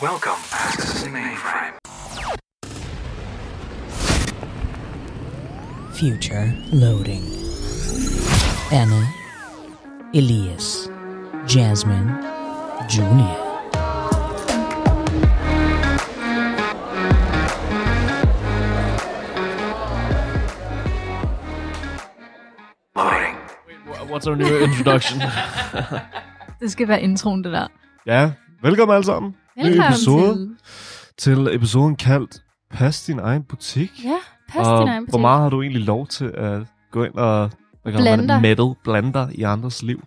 Welcome accessing mainframe. Future loading. Anna, Elias, Jasmine, Julia. Loading. What's our new introduction? Det skal være introen, det der. ja, velkommen alle sammen. Ny Velkommen episode til. til episoden kaldt Pas din egen butik. Ja, pas og din egen hvor butik. meget har du egentlig lov til at gå ind og hvad kalder man det? Blande. meddle, blande dig i andres liv?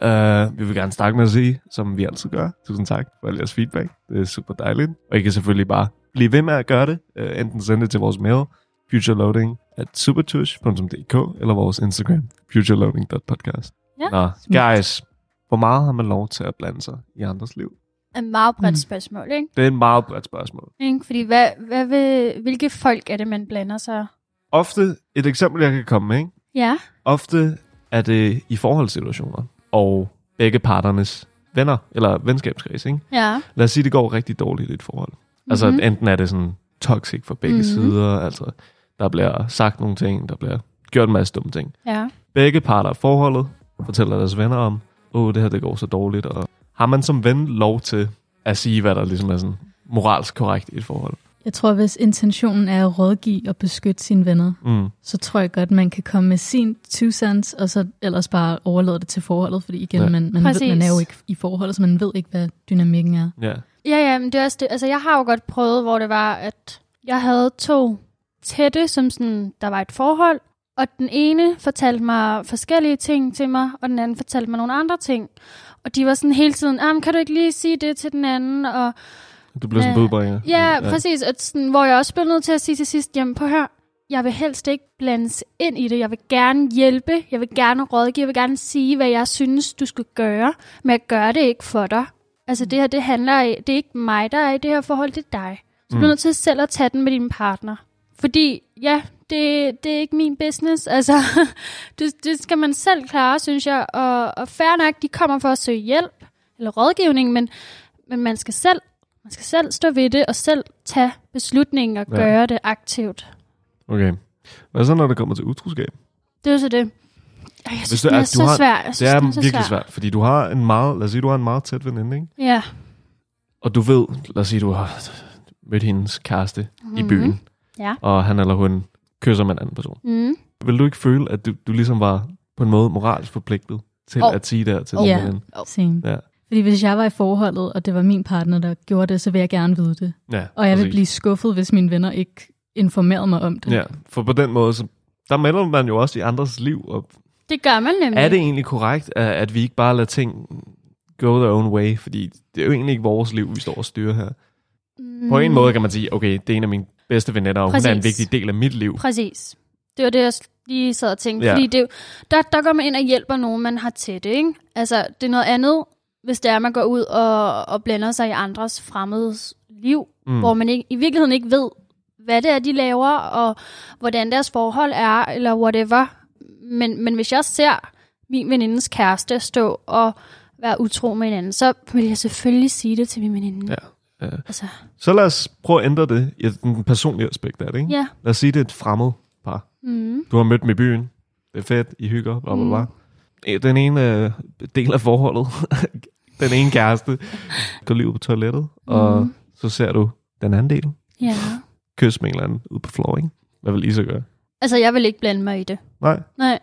Ja. Uh, vi vil gerne starte med at sige, som vi altid gør, tusind tak for al jeres feedback. Det er super dejligt. Og I kan selvfølgelig bare blive ved med at gøre det. Uh, enten sende det til vores mail, futureloading at supertush.dk, eller vores Instagram, futureloading.podcast. Ja. Nå, guys, hvor meget har man lov til at blande sig i andres liv? Et meget bredt Mm. spørgsmål, ikke? Det er et meget bredt spørgsmål. ikke? Fordi hvad, hvad vil, hvilke folk er det, man blander sig? Ofte, et eksempel, jeg kan komme med, ikke? Ja, Ofte er det i forholdssituationer, og begge parternes venner, eller venskabskreds, ikke? ja. Lad os sige, det går rigtig dårligt i et forhold. Mm-hmm. Altså, Mhm. enten er det sådan toxic for begge Mhm. mm-hmm. sider, altså, der bliver sagt nogle ting, der bliver gjort en masse dumme ting. Ja. Begge parter af forholdet fortæller deres venner om, åh, det her, det går så dårligt, og har man som ven lov til at sige, hvad der ligesom er sådan moralsk korrekt i et forhold? Jeg tror, hvis intentionen er at rådgive og beskytte sine venner, Mm. så tror jeg godt, man kan komme med sin two cents, og så ellers bare overlade det til forholdet, fordi igen, Ja. man, man, ved, man er jo ikke i forholdet, så man ved ikke, hvad dynamikken er. Ja. Ja, ja, men det er også det. Altså, jeg har jo godt prøvet, hvor det var, at jeg havde to tætte, som sådan, der var et forhold, og den ene fortalte mig forskellige ting til mig, og den anden fortalte mig nogle andre ting. Og de var sådan hele tiden, ah, kan du ikke lige sige det til den anden? Og Du bliver sådan Øh, en budbringer. Ja, ja. præcis. Og sådan, hvor jeg også blev nødt til at sige til sidst, jamen på hør, jeg vil helst ikke blandes ind i det. Jeg vil gerne hjælpe, jeg vil gerne rådgive, jeg vil gerne sige, hvad jeg synes, du skal gøre, men jeg gør det ikke for dig. Altså det her, det handler af, det er ikke mig, der er i det her forhold, det er dig. Så du Mm. bliver nødt til selv at tage den med din partner. Fordi, ja, det, det er ikke min business. Altså, det, det skal man selv klare, synes jeg. Og, og fair nok, de kommer for at søge hjælp eller rådgivning, men, men man skal selv man skal selv stå ved det, og selv tage beslutningen og Ja. gøre det aktivt. Okay. Hvad så, når det kommer til utroskab? Det er så det. Jeg synes, du- det er at du så har- svært. Jeg Det synes, er den så virkelig svær. svært, fordi du har en meget, lad os sige, du har en meget tæt veninde, ikke? Ja. Og du ved, lad os sige, du har mødt hendes kæreste mm-hmm. i byen, Mhm. Ja. og han eller hun kysser med en anden person. Mm. Vil du ikke føle, at du, du ligesom var på en måde moralsk forpligtet til Jo. at sige det her til Jo. din? Same. Ja. Fordi hvis jeg var i forholdet, og det var min partner, der gjorde det, så vil jeg gerne vide det. Ja, Og jeg vil præcis. blive skuffet, hvis mine venner ikke informerede mig om det. Ja, for på den måde, så, der melder man jo også i andres liv, og Det gør man nemlig. er det egentlig korrekt, at, at vi ikke bare lader ting go their own way? Fordi det er jo egentlig ikke vores liv, vi står og styrer her. Mm. På en måde kan man sige, okay, det er en af mine bedste venner, og hun er en Præcis. vigtig del af mit liv. Præcis. Det var det, jeg lige sad og tænkte. Ja. Fordi det, er der, der går man ind og hjælper nogen, man har tæt, ikke? Altså, det er noget andet, hvis det er, at man går ud og, og blander sig i andres fremmedes liv, mm. hvor man ikke, i virkeligheden ikke ved, hvad det er, de laver, og hvordan deres forhold er, eller whatever. Men, men hvis jeg ser min venindes kæreste stå og være utro med hinanden, så vil jeg selvfølgelig sige det til min veninde. Ja. Ja. Altså, Så lad os prøve at ændre det i den personlige aspekt af det. Ikke? ja. Lad os sige, det er et fremmed par. Mm. Du har mødt dem i byen. Det er fedt, I hygger, bla bla bla. Mm. Den ene øh, del af forholdet, den ene kæreste, går lige ud på toilettet, og Mm. så ser du den anden del. Ja. Kys med en eller anden ude på floor, ikke? Hvad vil I så gøre? Altså, jeg vil ikke blande mig i det. Nej. Nej.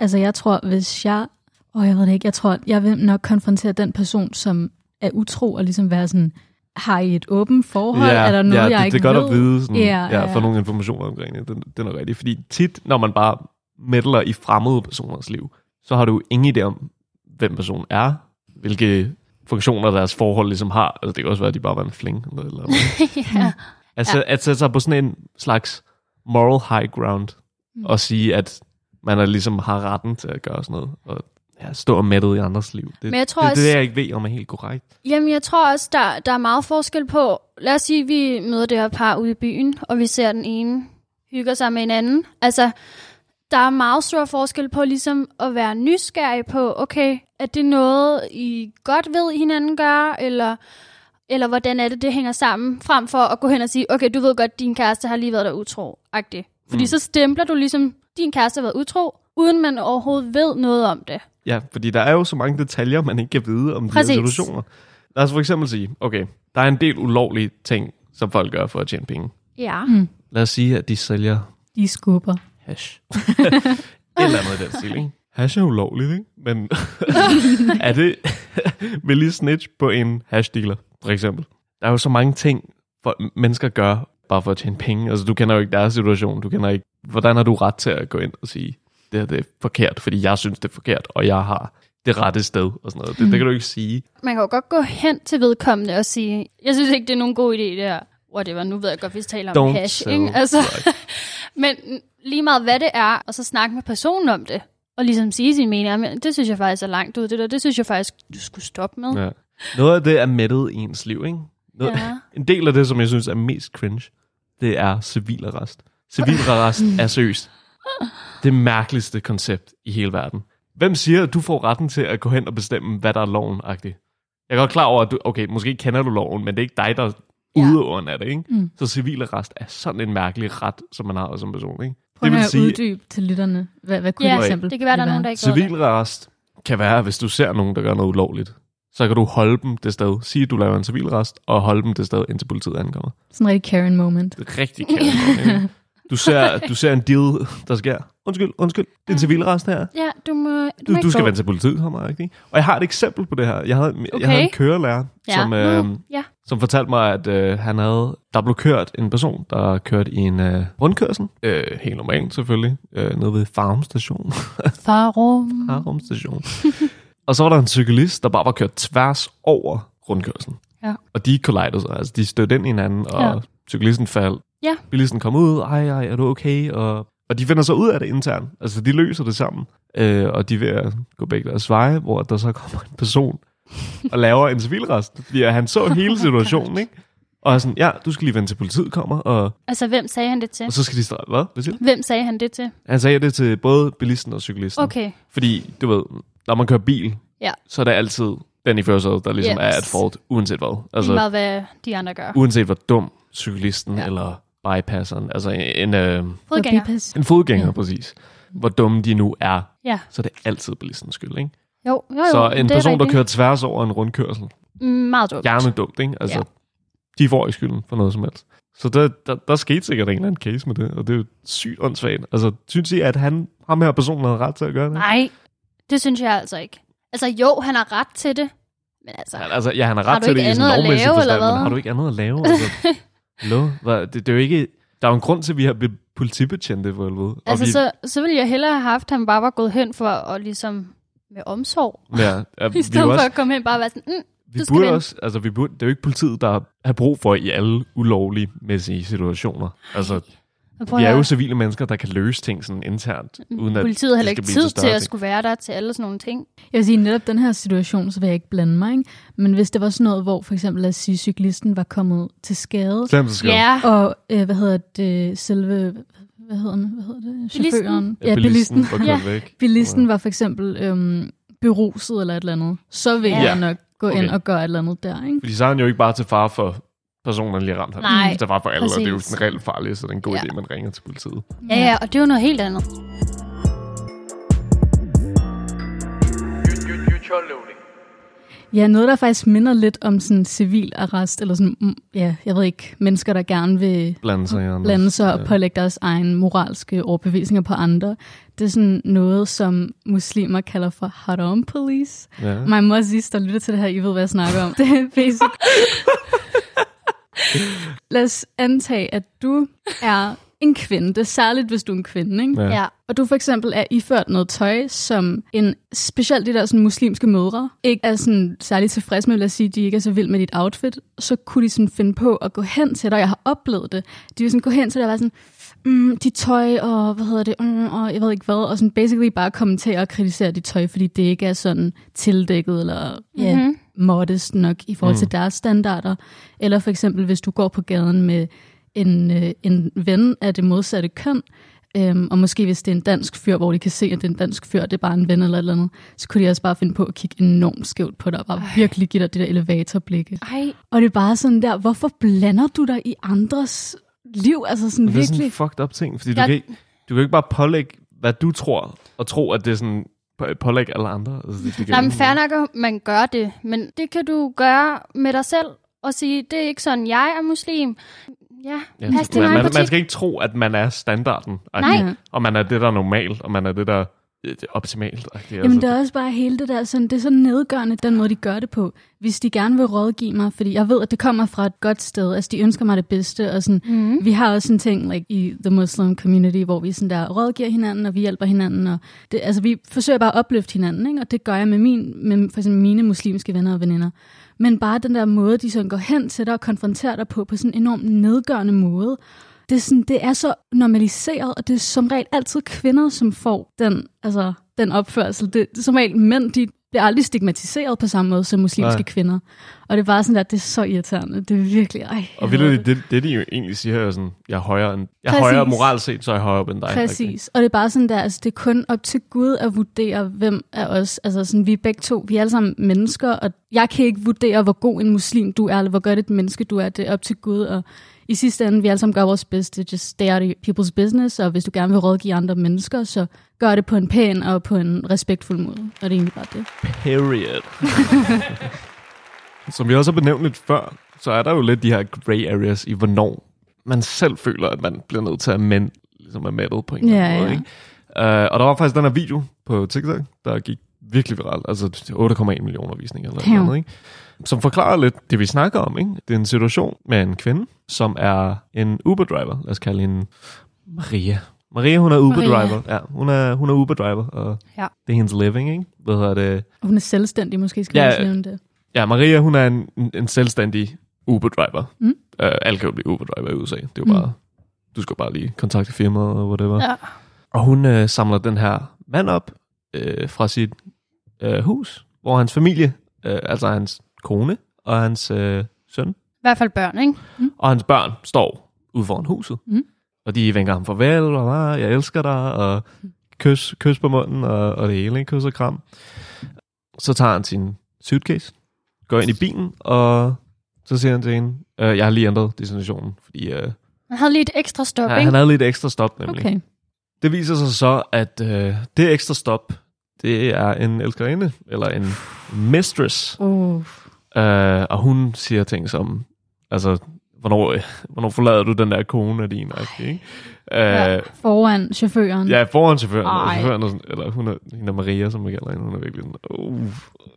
Altså, jeg tror, hvis jeg... Åh, jeg ved det ikke. Jeg tror, jeg vil nok konfrontere den person, som er utro, og ligesom være sådan, har I et åbent forhold? er der noget, ja, jeg det, ikke det er godt ved? at vide, sådan, Ja, ja, ja, ja, få ja. nogle informationer omkring det. Det, det er nok rigtigt. Fordi tit, når man bare meddeler i fremmede personers liv, så har du jo ingen idé om, hvem personen er, hvilke funktioner deres forhold ligesom har. Altså, det kan også være, at de bare var en fling. Eller, eller ja. altså, ja. at sætte sig på sådan en slags moral high ground, Mm. og sige, at man er ligesom har retten til at gøre sådan noget, og ja, stå og mættet i andres liv. Det, Men jeg tror det, også- det, er det, jeg ikke ved, om er helt korrekt. Jamen, jeg tror også, der, der er meget forskel på... Lad os sige, at vi møder det her par ude i byen, og vi ser den ene hygger sig med en anden. Altså, der er meget stor forskel på ligesom at være nysgerrig på, okay, er det noget, I godt ved, hinanden gør, eller eller hvordan er det, det hænger sammen, frem for at gå hen og sige, okay, du ved godt, din kæreste har lige været der utro, agtigt. Fordi mm. så stempler du ligesom, din kæreste har været utro, uden man overhovedet ved noget om det. Ja, fordi der er jo så mange detaljer, man ikke kan vide om de her Præcis. situationer. Lad os for eksempel sige, okay, der er en del ulovlige ting, som folk gør for at tjene penge. Ja. Mm. Lad os sige, at de sælger De skubber. hash. Et eller andet i den stil, ikke? Hash er ulovligt, ikke? Men er det... vil lige snitch på en hashdealer, for eksempel? Der er jo så mange ting, for mennesker gør, bare for at tjene penge. Altså, du kender jo ikke deres situation. Du kender ikke... Hvordan har du ret til at gå ind og sige, det her det er forkert, fordi jeg synes, det er forkert, og jeg har det rette sted, og sådan noget. Det, det kan du ikke sige. Man kan jo godt gå hen til vedkommende og sige, jeg synes ikke, det er nogen god idé, det her. Whatever, nu ved jeg godt, vi taler om Don't hash, ikke? Altså, men lige meget hvad det er, og så snakke med personen om det, og ligesom sige sin mening, men det synes jeg faktisk er langt ud, det der, det synes jeg faktisk, du skulle stoppe med. Ja. Noget af det er mættet i ens liv, ikke? Noget, Ja. En del af det, som jeg synes er mest cringe, det er civilarrest. Civilarrest er seriøst det mærkeligste koncept i hele verden. Hvem siger, at du får retten til at gå hen og bestemme, hvad der er loven -agtigt? Jeg er godt klar over, at du, okay, måske kender du loven, men det er ikke dig, der Ja. udøver af det, ikke? Mm. Så civilarrest er sådan en mærkelig ret, som man har som person, ikke? Prøv det vil at sige, uddybe til lytterne. Hvad, hvad kunne Ja, et eksempel det kan være, der er nogen, der ikke civilarrest kan være, hvis du ser nogen, der gør noget ulovligt. Så kan du holde dem det sted. Sige, at du laver en civilarrest, og holde dem det sted, indtil politiet ankommer. Sådan en rigtig Karen moment. Det er rigtig kæmpe. du, ser, du ser en deal, der sker. Undskyld, undskyld. Det er en civilrest her. Ja, du må, du, Du, må du skal gå. vente til politiet kommer, ikke? Og jeg har et eksempel på det her. Jeg havde, Okay. jeg havde en kørelærer, Ja. som, øh, ja. som fortalte mig, at øh, han havde, der blev kørt en person, der kørte i en øh, rundkørsel. Øh, helt normalt selvfølgelig. Øh, nede ved Farum station. Farum. Farum station. og så var der en cyklist, der bare var kørt tværs over rundkørslen. Ja. Og de collidede sig. Altså, de stødte ind i hinanden, og Ja. cyklisten faldt. Ja. Bilisten kom ud. Ej, ej, er du okay? Og, og de finder så ud af det internt. Altså, de løser det sammen. Øh, og de er ved at gå begge deres veje, hvor der så kommer en person og laver en civilrest. Fordi han så hele situationen, ikke? Og er sådan, ja, du skal lige vente til politiet kommer, og, Altså, hvem sagde han det til? og så skal de starte. Hvad? Hvad siger du? Hvem sagde han det til? Han sagde det til både bilisten og cyklisten. Okay. Fordi, du ved, når man kører bil, Ja. så er det altid den i førersædet, der ligesom Yes. er et fault, uanset hvad. Altså, Altså, meget, hvad de andre gør. uanset hvor dum cyklisten Ja. ja. eller bypasseren, altså en, øh, Fodgænger. En fodgænger Ja. præcis, hvor dumme de nu er, Ja. så er det altid bilistens skyld, ikke? Jo, jo, jo. så en er person, der kører tværs over en rundkørsel, Mm, Meget dumt. hjernedumt, ikke? Altså, Ja. de får ikke skylden for noget som helst. Så der, der, der skete sikkert en eller anden case med det, og det er jo sygt åndssvagt. Altså, synes I, at han, ham her personen havde ret til at gøre det? Nej, det synes jeg altså ikke. Altså jo, han har ret til det. Men altså, Ja, altså, ja, han har Har ret du til det i sådan lovmæssig lave, forstand, eller men hvad? har du ikke andet at lave? Altså, Hvad? Det, det, er jo ikke... Der er jo en grund til, at vi har politibetjente for helvede. Altså vi, så, så ville jeg hellere have haft, at han bare var gået hen for at ligesom med omsorg. ja, ja, vi, I stedet for også, at komme hen bare og være sådan, mm, vi du burde også... Altså, vi burde, det er jo ikke politiet, der har brug for i alle ulovlige mæssige situationer. Altså, vi at er jo civile mennesker, der kan løse ting sådan internt, uden at politiet har heller ikke tid til til at ting. skulle være der til alle sådan nogle ting. Jeg vil sige, netop den her situation, så vil jeg ikke blande mig. Ikke? Men hvis det var sådan noget, hvor for eksempel, lad os sige, cyklisten var kommet til skade, at skrive. Ja, og øh, hvad hedder det, selve, hvad hedder, man, hvad hedder det, chaufføren? Ja, bilisten var Ja. væk. Bilisten var for eksempel øhm, beruset eller et eller andet. Så vil ja. jeg nok gå Okay. ind og gøre et eller andet der, ikke? Fordi så er han jo ikke bare til far for personen, der lige ramt ham. Nej, Det er far for alle, og det er jo sådan reelt farligt, så det er en god Ja. idé, at man ringer til politiet. ja, ja, og det er jo noget helt andet. Ja, noget, der faktisk minder lidt om sådan civil arrest, eller sådan, mm, ja, jeg ved ikke, mennesker, der gerne vil Blande sig i andres- blande sig og ja. pålægge deres egen moralske overbevisninger på andre. Det er sådan noget, som muslimer kalder for haram police. Ja. Mor sidst, der lytter til det her, I ved, hvad jeg snakker om. Det er basic. Lad os antage, at du er en kvinde. Det er særligt, hvis du er en kvinde, ikke? Ja. Ja. Og du for eksempel er iført noget tøj, som en, specielt de der sådan, muslimske mødre, ikke er sådan særlig tilfredse med, lad os sige, de ikke er så vild med dit outfit, så kunne de sådan finde på at gå hen til dig, og jeg har oplevet det. De vil sådan gå hen til dig og være sådan, mm, dit tøj, og hvad hedder det, mm, og jeg ved ikke hvad, og sådan basically bare kommentere og kritisere dit tøj, fordi det ikke er sådan tildækket, eller ja, Mhm. Modest nok i forhold til deres standarder. Eller for eksempel, hvis du går på gaden med en, øh, en ven af det modsatte køn, Øhm, og måske hvis det er en dansk fyr, hvor de kan se, at det er en dansk fyr, det er bare en ven eller et eller andet, så kunne de også bare finde på at kigge enormt skævt på dig, og bare Ej. virkelig give dig det der elevatorblikke. Ej, Og det er bare sådan der, hvorfor blander du dig i andres liv? Altså sådan Det er sådan en virkelig. fucked up ting, fordi du, Jeg- kan ikke, du kan ikke bare pålægge, hvad du tror, og tro, at det er sådan pålægge alle andre. Altså, det, det Nej, men fair nok, at man gør det, men det kan du gøre med dig selv og sige, det er ikke sådan, jeg er muslim. Ja, Ja, pas man, man, man skal ikke tro, at man er standarden. Nej. Og man er det, der er normalt, og man er det, der det er optimalt. Det Jamen det er også bare hele det der, sådan, det er så nedgørende, den måde, de gør det på. Hvis de gerne vil rådgive mig, fordi jeg ved, at det kommer fra et godt sted, altså de ønsker mig det bedste, og sådan, Mm. vi har også en ting like, i the Muslim community, hvor vi sådan der rådgiver hinanden, og vi hjælper hinanden, og det, altså vi forsøger bare at opløfte hinanden, ikke? og det gør jeg med, min, med for eksempel mine muslimske venner og veninder. Men bare den der måde, de sådan går hen til dig og konfronterer dig på, på sådan en enormt nedgørende måde, det er, sådan, det er så normaliseret, og det er som regel altid kvinder, som får den, altså, den opførsel. Det, det er som regel mænd, de bliver aldrig stigmatiseret på samme måde som muslimske Nej. kvinder. Og det er bare sådan der, det er så irriterende. Det er virkelig, ej. Og ved du, det, det de jo egentlig siger, er sådan, jeg er højere end, jeg er Præcis. højere moralt set, så er jeg højere op end dig. Præcis. Og det er bare sådan der, altså det er kun op til Gud at vurdere, hvem er os. Altså sådan, vi er begge to, vi er alle sammen mennesker, og jeg kan ikke vurdere, hvor god en muslim du er, eller hvor godt et menneske du er. Det er op til Gud, og i sidste ende, vi alle sammen gør vores bedste. Just stay out of people's business, og hvis du gerne vil rådgive andre mennesker, så gør det på en pæn og på en respektfuld måde. Og det er egentlig bare det. Period. Som vi også har benævnt lidt før, så er der jo lidt de her gray areas i, hvornår man selv føler, at man bliver nødt til at mænd, ligesom er metal på en eller anden Ja, måde. ja. Ikke? Uh, og der var faktisk den her video på TikTok, der gik virkelig viralt, altså 8,1 millioner visninger eller Damn. noget, ikke? som forklarer lidt det, vi snakker om. Ikke? Det er en situation med en kvinde, som er en Uber-driver. Lad os kalde hende Maria. Maria, hun er Uber-driver. Ja, hun er, hun er Uber-driver, og Ja. det er hendes living, ikke? Hvad hedder det? Og hun er selvstændig, måske skal Ja, nævne det. Ja, Maria, hun er en, en, en selvstændig Uber-driver. Mm. Uh, alle kan jo blive Uber-driver i USA. Det er jo Mm. bare, du skal bare lige kontakte firmaet og whatever. Ja. Og hun øh, samler den her mand op øh, fra sit øh, hus, hvor hans familie, øh, altså hans kone og hans øh, søn I hvert fald børn, ikke? og hans børn står ude foran huset. Mm. Og de vinker ham farvel, og ah, jeg elsker dig, og kys, kys på munden, og, og det hele, ikke? kys og kram. Så tager han sin suitcase, går ind i bilen, og så siger han til hende, øh, jeg har lige ændret destinationen, fordi øh, Han havde lige et ekstra stop, ja, ikke? han havde lidt ekstra stop nemlig. Okay. Det viser sig så, at øh, det ekstra stop, det er en elskerinde, eller en mistress, Uh. øh, og hun siger ting som, altså, hvornår, hvornår forlader du den der kone af din, okay, ikke? Øh, Ja. Foran chaufføren. Ja, foran chaufføren. Og Ej. chaufføren er sådan, eller hun er, hende er Maria, som jeg kalder hende. Hun er virkelig sådan, uh,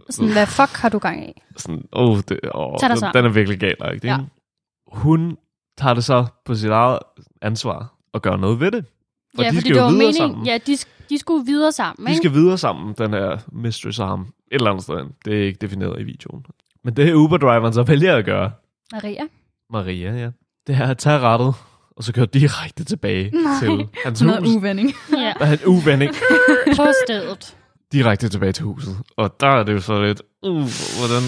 Sådan, hvad fuck har du gang i? sådan, oh, det, oh, den, den er virkelig gal, ikke? Ja. Hun tager det så på sit eget ansvar og gør noget ved det. Og ja, de fordi skal det jo var videre meningen, sammen. ja, de, de skulle videre sammen, De ikke? skal videre sammen, den her mistress og ham. Et eller andet sted. Det er ikke defineret i videoen. Men det Uber-driveren så vælger at gøre, Maria. Maria, ja, det er at tage rettet, og så køre direkte tilbage Nej. til hans Sådan noget hus. uvending. Ja, Der er en uvending på stedet. direkte tilbage til huset. Og der er det jo så lidt, uh, hvordan,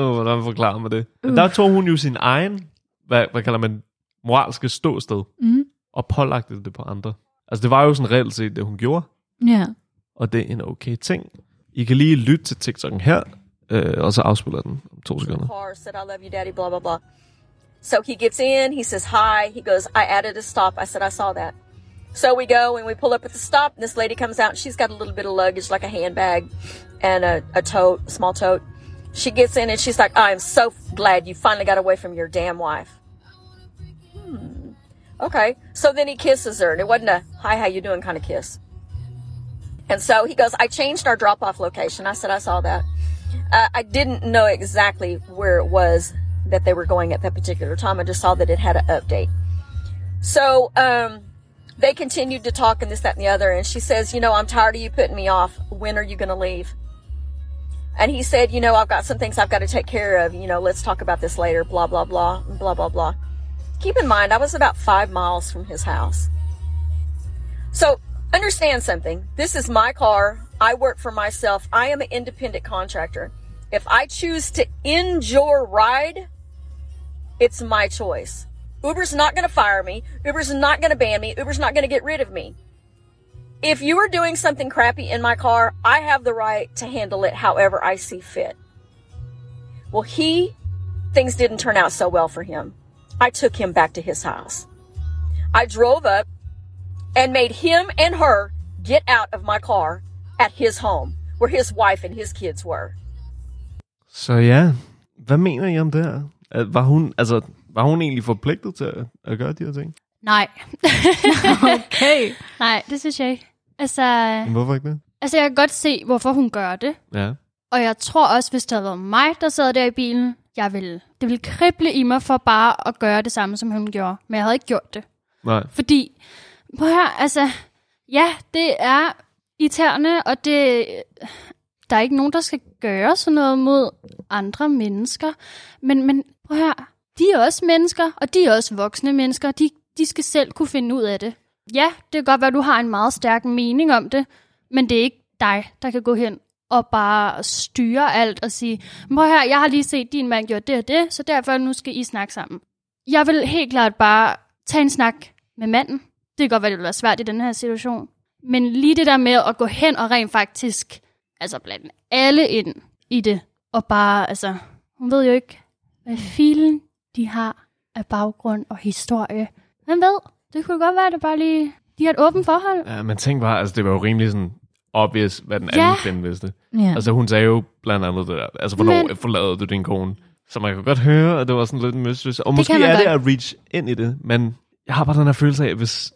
uh, hvordan forklarer man det? Men Uh. der tog hun jo sin egen, hvad, hvad kalder man, moralske ståsted, Mm. og pålagte det på andre. Altså det var jo sådan reelt set det, hun gjorde, Ja. og det er en okay ting. I kan lige lytte til TikTok'en her, øh, og så afspiller den om to sekunder. car, said, I love you, daddy, blah, blah, blah. So he gets in, he says hi, he goes, I added a stop. I said, I saw that. So we go and we pull up at the stop, and this lady comes out, and she's got a little bit of luggage, like a handbag and a, a tote, a small tote. She gets in and she's like, I am so glad you finally got away from your damn wife. Okay. So then he kisses her, and it wasn't a hi, how you doing kind of kiss. And so he goes, I changed our drop off location. I said, I saw that. Uh, I didn't know exactly where it was that they were going at that particular time. I just saw that it had an update. So um, they continued to talk and this, that, and the other. And she says, You know, I'm tired of you putting me off. When are you going to leave? And he said, You know, I've got some things I've got to take care of. You know, let's talk about this later. Blah, blah, blah, blah, blah, blah. Keep in mind, I was about five miles from his house. So understand something. This is my car. I work for myself. I am an independent contractor. If I choose to end your ride, it's my choice. Uber's not going to fire me. Uber's not going to ban me. Uber's not going to get rid of me. If you are doing something crappy in my car, I have the right to handle it however I see fit. Well, he, things didn't turn out so well for him. I took him back to his house. I drove up and made him and her get out of my car at his home where his wife and his kids were. Så ja, hvad mener I om det her? Var hun, altså, var hun egentlig forpligtet til at, at gøre de her ting? Nej. Okay. Nej, det synes jeg ikke. Altså, Men Hvorfor ikke det? altså, jeg kan godt se, hvorfor hun gør det. Ja. Og jeg tror også, hvis det havde været mig, der sad der i bilen, jeg ville, det ville krible i mig for bare at gøre det samme, som hun gjorde. Men jeg havde ikke gjort det. Nej. Fordi, prøv her, altså, ja, det er irriterende, og det, der er ikke nogen, der skal gøre sådan noget mod andre mennesker. Men, men prøv her, de er også mennesker, og de er også voksne mennesker. De, de skal selv kunne finde ud af det. Ja, det kan godt være, at du har en meget stærk mening om det, men det er ikke dig, der kan gå hen og bare styre alt og sige, må her, jeg har lige set din mand gjort det og det, så derfor nu skal I snakke sammen. Jeg vil helt klart bare tage en snak med manden. Det kan godt være, det vil være svært i den her situation. Men lige det der med at gå hen og rent faktisk, altså blande alle ind i det, og bare, altså, hun ved jo ikke, hvad filen de har af baggrund og historie. Hvem ved? Det kunne godt være, at det bare lige, de har et åbent forhold. Ja, men tænk bare, altså det var jo rimelig sådan obvious, hvad den Ja. anden kvinde vidste. Ja. Altså hun sagde jo blandt andet det der, altså hvornår Men- forlader du din kone? Så man kan godt høre, at det var sådan lidt mystisk. Og Det måske er det godt. at reach ind i det, men jeg har bare den her følelse af, at hvis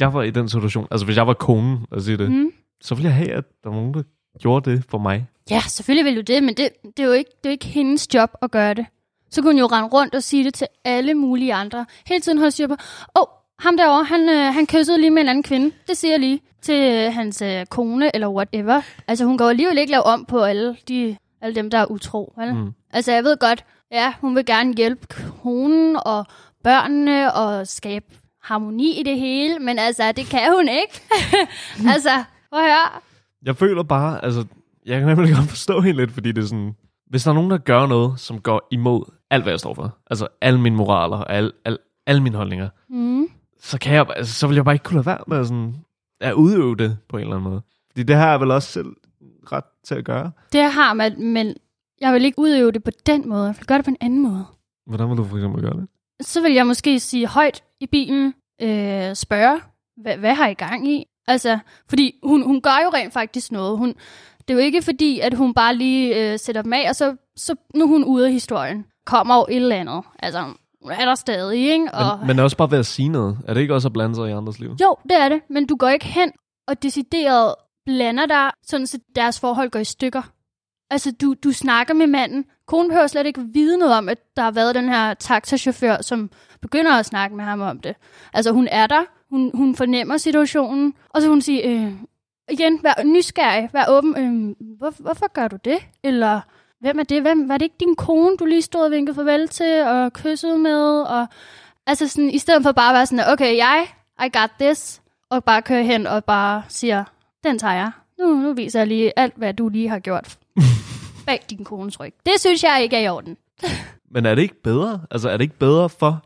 jeg var i den situation, altså hvis jeg var konen, og sige det, mm. Så ville jeg have, at der var nogen, der gjorde det for mig. Ja, selvfølgelig vil du det, men det, det, er jo ikke, det er jo ikke hendes job at gøre det. Så kunne hun jo rende rundt og sige det til alle mulige andre. Hele tiden holde styr på, åh, oh, ham derovre, han, øh, han kyssede lige med en anden kvinde. Det siger jeg lige til øh, hans øh, kone eller whatever. Altså, hun går alligevel ikke lave om på alle, de, alle dem, der er utro. Vel? Mm. Altså, jeg ved godt, ja, hun vil gerne hjælpe konen og børnene og skabe harmoni i det hele, men altså, det kan hun ikke. altså, prøv at høre. Jeg føler bare, altså, jeg kan nemlig godt forstå hende lidt, fordi det er sådan, hvis der er nogen, der gør noget, som går imod alt, hvad jeg står for, altså alle mine moraler og alle, alle, alle mine holdninger, Mm. så, kan jeg, altså, så vil jeg bare ikke kunne lade være med sådan, at udøve det på en eller anden måde. Fordi det her er vel også selv ret til at gøre. Det har man, men jeg vil ikke udøve det på den måde. Jeg vil gøre det på en anden måde. Hvordan vil du for eksempel gøre det? Så vil jeg måske sige højt i bilen, øh, spørge, hvad, hvad har I gang i? Altså, fordi hun, hun gør jo rent faktisk noget. Hun, det er jo ikke fordi, at hun bare lige øh, sætter dem af, og så, så nu er hun ude af historien. Kommer jo et eller andet. Altså, er der stadig, ikke? Og, Men, men også bare ved at sige noget. Er det ikke også at blande sig i andres liv? Jo, det er det, men du går ikke hen og decideret blander dig, sådan så deres forhold går i stykker. Altså, du, du snakker med manden. Konen behøver slet ikke vide noget om, at der har været den her taxachauffør, som begynder at snakke med ham om det. Altså, hun er der. Hun, hun fornemmer situationen. Og så hun siger, øh, igen, vær nysgerrig, vær åben. Øh, hvor, hvorfor gør du det? Eller, hvem er det? Hvem, var det ikke din kone, du lige stod og vinkede farvel til og kyssede med? Og, altså, sådan, i stedet for bare at være sådan, okay, jeg, I got this, og bare køre hen og bare siger, den tager jeg. Nu, nu viser jeg lige alt, hvad du lige har gjort bag din kones ryg. Det synes jeg ikke er i orden. Men er det ikke bedre? Altså, er det ikke bedre for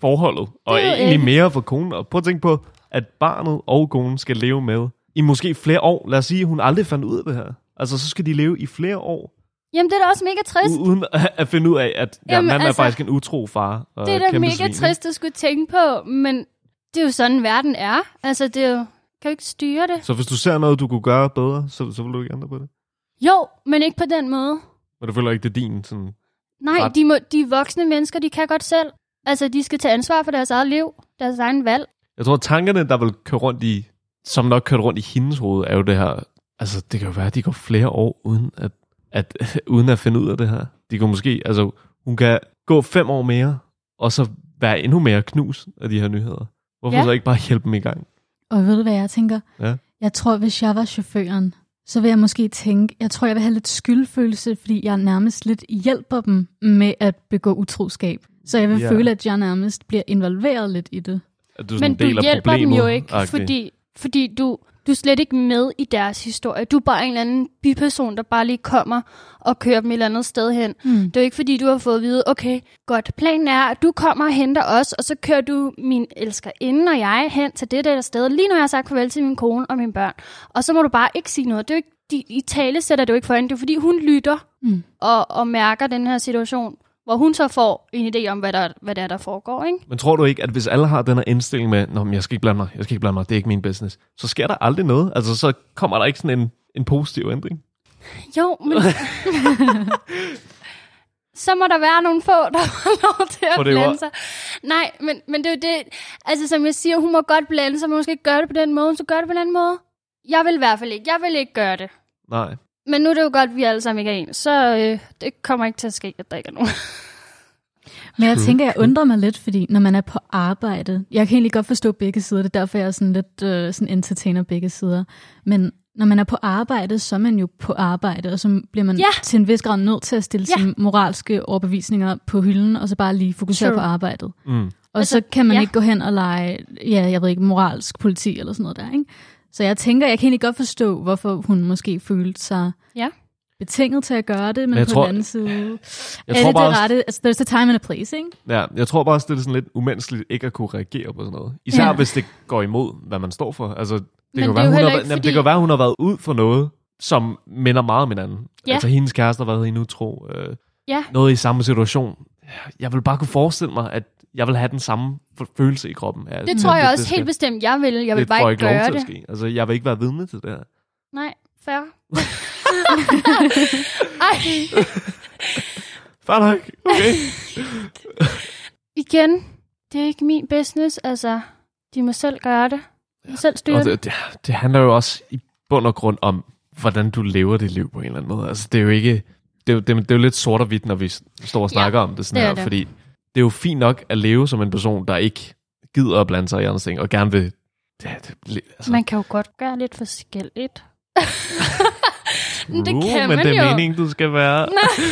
forholdet? Og egentlig ikke- mere for konen? Og prøv at tænke på, at barnet og konen skal leve med i måske flere år. Lad os sige, at hun aldrig fandt ud af det her. Altså, så skal de leve i flere år, Jamen, det er da også mega trist. u- uden at, finde ud af, at ja, Jamen, manden altså, er faktisk en utro far. Og det er da mega svin, trist at skulle tænke på, men det er jo sådan, verden er. Altså, det er jo, kan jo ikke styre det. Så hvis du ser noget, du kunne gøre bedre, så, så vil du ikke ændre på det? Jo, men ikke på den måde. Men du føler ikke, det er din sådan... Nej, Ret. de, må, de voksne mennesker, de kan godt selv. Altså, de skal tage ansvar for deres eget liv, deres egen valg. Jeg tror, at tankerne, der vil køre rundt i, som nok kørte rundt i hendes hoved, er jo det her, altså det kan jo være, at de går flere år uden at, at, uden at finde ud af det her. De kan måske, altså hun kan gå fem år mere, og så være endnu mere knus af de her nyheder. Hvorfor Ja. så ikke bare hjælpe dem i gang? Og ved du, hvad jeg tænker? Ja. Jeg tror, hvis jeg var chaufføren, så vil jeg måske tænke, jeg tror, jeg vil have lidt skyldfølelse, fordi jeg nærmest lidt hjælper dem med at begå utroskab. Så jeg vil Ja. føle, at jeg nærmest bliver involveret lidt i det. At du Men du hjælper dem problemet, jo ikke, agtigt. fordi, fordi du, Du er slet ikke med i deres historie. Du er bare en eller anden biperson, der bare lige kommer og kører dem et eller andet sted hen. Mm. Det er jo ikke fordi, du har fået at vide, okay, godt, planen er, at du kommer og henter os, og så kører du min elskerinde og jeg hen til det der sted, lige når jeg har sagt farvel til min kone og mine børn. Og så må du bare ikke sige noget. Det er jo ikke, de, I tale sætter det jo ikke for hende. Det er fordi, hun lytter Mm. og, og mærker den her situation, hvor hun så får en idé om, hvad der, hvad der, er, der foregår, ikke? Men tror du ikke, at hvis alle har den her indstilling med, Nå, men jeg skal ikke blande mig, jeg skal ikke blande mig, det er ikke min business, så sker der aldrig noget? Altså, så kommer der ikke sådan en, en positiv ændring? Jo, men... så må der være nogle få, der får lov til at det blande sig. Nej, men, men det er jo det... Altså, som jeg siger, hun må godt blande sig, men hun skal ikke gøre det på den måde, så gør det på den anden måde. Jeg vil i hvert fald ikke. Jeg vil ikke gøre det. Nej. Men nu er det jo godt, at vi alle sammen ikke er en, så øh, det kommer ikke til at ske, at der ikke er nogen. Men jeg tænker, jeg undrer mig lidt, fordi når man er på arbejde, jeg kan egentlig godt forstå begge sider, det er derfor, jeg er sådan lidt øh, sådan entertainer begge sider. Men når man er på arbejde, så er man jo på arbejde, og så bliver man Ja. til en vis grad nødt til at stille Ja. sine moralske overbevisninger på hylden, og så bare lige fokusere True. på arbejdet. Mm. Og Altså, så kan man ja. ikke gå hen og lege, ja, jeg ved ikke, moralsk politi eller sådan noget der, ikke? Så jeg tænker, jeg kan egentlig godt forstå, hvorfor hun måske følte sig Ja. betinget til at gøre det, men, jeg på tror- den anden side, Jeg er tror det bare det rette? Altså, there's a time and a place, ikke? Ja, jeg tror bare også, det er sådan lidt umenneskeligt ikke at kunne reagere på sådan noget. Især Ja. hvis det går imod, hvad man står for. Altså, det, Men kan det være, hun har, fordi- det kan være, hun har været ud for noget, som minder meget om hinanden. Ja. Altså, hendes kæreste har været hende utro. Øh, Ja. Noget i samme situation. Jeg vil bare kunne forestille mig, at jeg vil have den samme følelse i kroppen. Ja, Det tror jeg også helt bestemt, jeg vil. Jeg vil bare får ikke gøre det. at ske. Altså, jeg vil ikke være vidne til det her. Nej, fair. Ej, Fair nok. Okay. igen, det er ikke min business. Altså, de må selv gøre det. De må selv styre Og det. det, det, det handler jo også i bund og grund om, hvordan du lever dit liv på en eller anden måde. Altså, det er jo ikke... Det er jo, det, er- det er jo lidt sort og hvidt, når vi står og snakker om det sådan det er her, det. fordi det er jo fint nok at leve som en person, der ikke gider at blande sig i andre ting, og gerne vil... Det, det, altså, Man kan jo godt gøre lidt forskelligt. true, det kan men man det er jo. meningen, du skal være.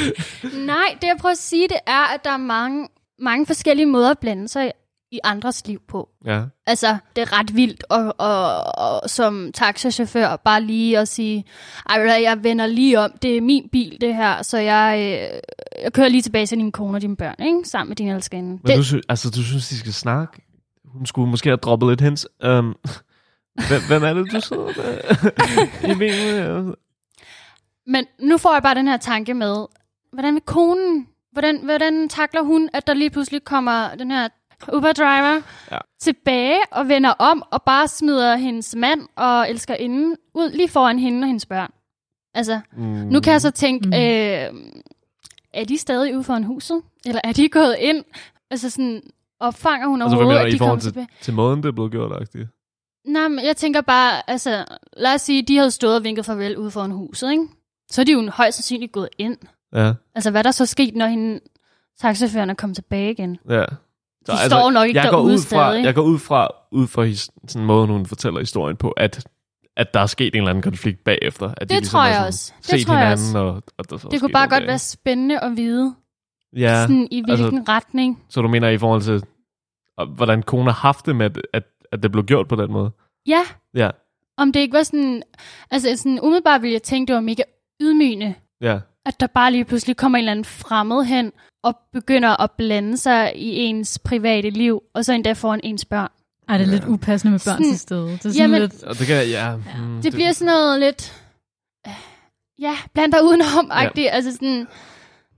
Nej, det jeg prøver at sige, det er, at der er mange, mange forskellige måder at blande sig i andres liv på. Ja. Altså, det er ret vildt og, og, og som taxachauffør bare lige at sige, ej, jeg vender lige om, det er min bil det her, så jeg, øh, jeg kører lige tilbage til din kone og dine børn, ikke? sammen med din elskerinde. Men Det, du, sy- altså, du synes, de skal snakke? Hun skulle måske have droppet lidt hens. Um, hvem, hvem er det, du sidder med? I bilen? Men nu får jeg bare den her tanke med, hvordan med konen? Hvordan, hvordan takler hun, at der lige pludselig kommer den her Uber-driver Ja. ja. tilbage og vender om og bare smider hendes mand og elskerinde ud lige foran hende og hendes børn? Altså, Mm. nu kan jeg så tænke, Mm. øh, er de stadig ude foran huset? Eller er de gået ind? Altså sådan, opfanger hun Altså, overhovedet, at i de kommer til, tilbage? til måden, det er blevet gjort, agtigt? Nej, men jeg tænker bare, altså, lad os sige, de havde stået og vinket farvel ude foran huset, ikke? Så er de jo højst sandsynligt gået ind. Ja, Altså, hvad er der så sket, når hende taxachaufføren er kommet tilbage igen? ja. Så, De står nok ikke jeg går ud fra, stadig. Jeg går ud fra, ud fra his, sådan måden, hun fortæller historien på, at, at der er sket en eller anden konflikt bagefter. At de Det ligesom tror jeg sådan også. Det tror jeg også. og, og der er Det kunne bare godt der, være spændende at vide? Ja, sådan i altså- hvilken retning. så du mener i forhold til, hvordan kone har haft det med, at, at, at det blev gjort på den måde? Ja, Ja, om det ikke var sådan... Altså, sådan umiddelbart ville jeg tænke, det var mega ydmygende, ja. at der bare lige pludselig kommer en eller anden fremmed hen og begynder at blande sig i ens private liv, og så endda foran ens børn. Ej, det er lidt upassende med børn Sådan- til stede. Det er sådan Jamen- lidt... Og det kan, ja. Mm, Det bliver sådan noget lidt... øh, Ja, bland dig udenom ja. Altså sådan...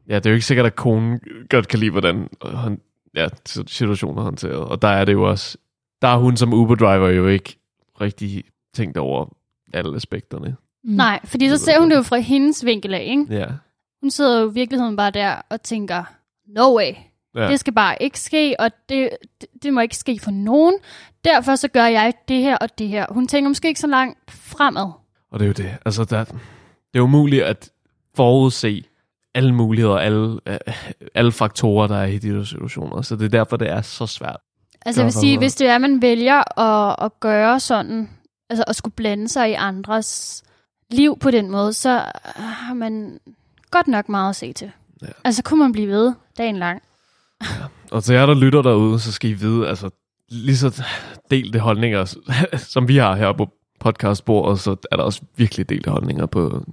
Ja, det er jo ikke sikkert, at konen godt kan lide, hvordan han, ja, situationen er håndteret. Og der er det jo også, der er hun som Uber-driver jo ikke rigtig tænkt over alle aspekterne. Mm. Nej, fordi så ser hun det jo fra hendes vinkel af, ikke? Ja, Hun sidder jo i virkeligheden bare der og tænker, no way, ja. det skal bare ikke ske, og det, det, det må ikke ske for nogen. Derfor så gør jeg det her og det her. Hun tænker måske ikke så langt fremad. og det er jo det. Altså, der, det er umuligt at forudse alle muligheder, alle, øh, alle faktorer, der er i de situationer. Så det er derfor, det er så svært. Altså jeg vil sige, hvis det er, at man vælger at, at gøre sådan, altså at skulle blande sig i andres liv på den måde, så har man godt nok meget at se til. Ja. Altså kunne man blive ved dagen lang. Og til jer, der lytter derude, så skal I vide, altså lige så delte holdninger, som vi har her på podcastbordet, så er der også virkelig delte holdninger på,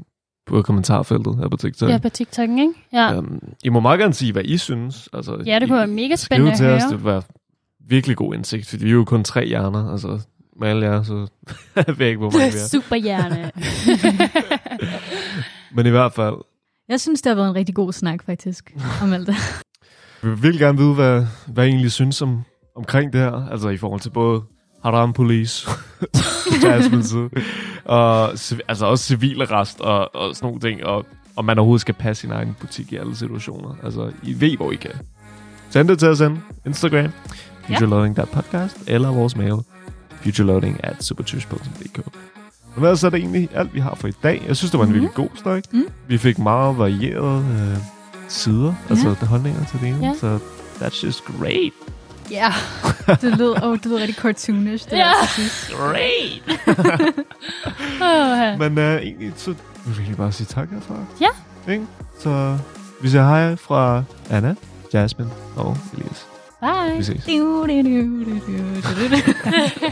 på kommentarfeltet her på TikTok. Ja, på TikTok, ikke? Ja. Um, I må meget gerne sige, hvad I synes. Altså, Ja, det kunne I, være mega spændende at til os, høre. det være virkelig god indsigt, fordi vi er jo kun tre hjerner, altså med alle jer, så jeg ved ikke, hvor mange vi er. Superhjerne. Men i hvert fald, Jeg synes, det har været en rigtig god snak, faktisk, om alt det. vi vil virkelig gerne vide, hvad, hvad I egentlig synes om, omkring det her, altså i forhold til både Haram Police, side, og altså også civil arrest og, og sådan nogle ting, og om man overhovedet skal passe sin egen butik i alle situationer. Altså, I ved, hvor I kan. Send det til os ind. Instagram, futureloading.podcast, eller vores mail, futureloading at supertush.dk. Og hvad så er det egentlig alt, vi har for i dag? Jeg synes, det var en Mhm. virkelig god snak. Mm. Vi fik meget varierede øh, sider, ja. altså der holdninger til det ene. Ja. Så that's just great. ja. Det lød, oh, det lød rigtig cartoonish, det Ja. sidst. Great! Oh, Men øh, egentlig, så vil jeg egentlig bare sige tak herfra. Ja. Ikke? Så vi siger hej fra Anna, Jasmine og Elias. Bye. Vi ses. Du, du, du, du, du, du, du.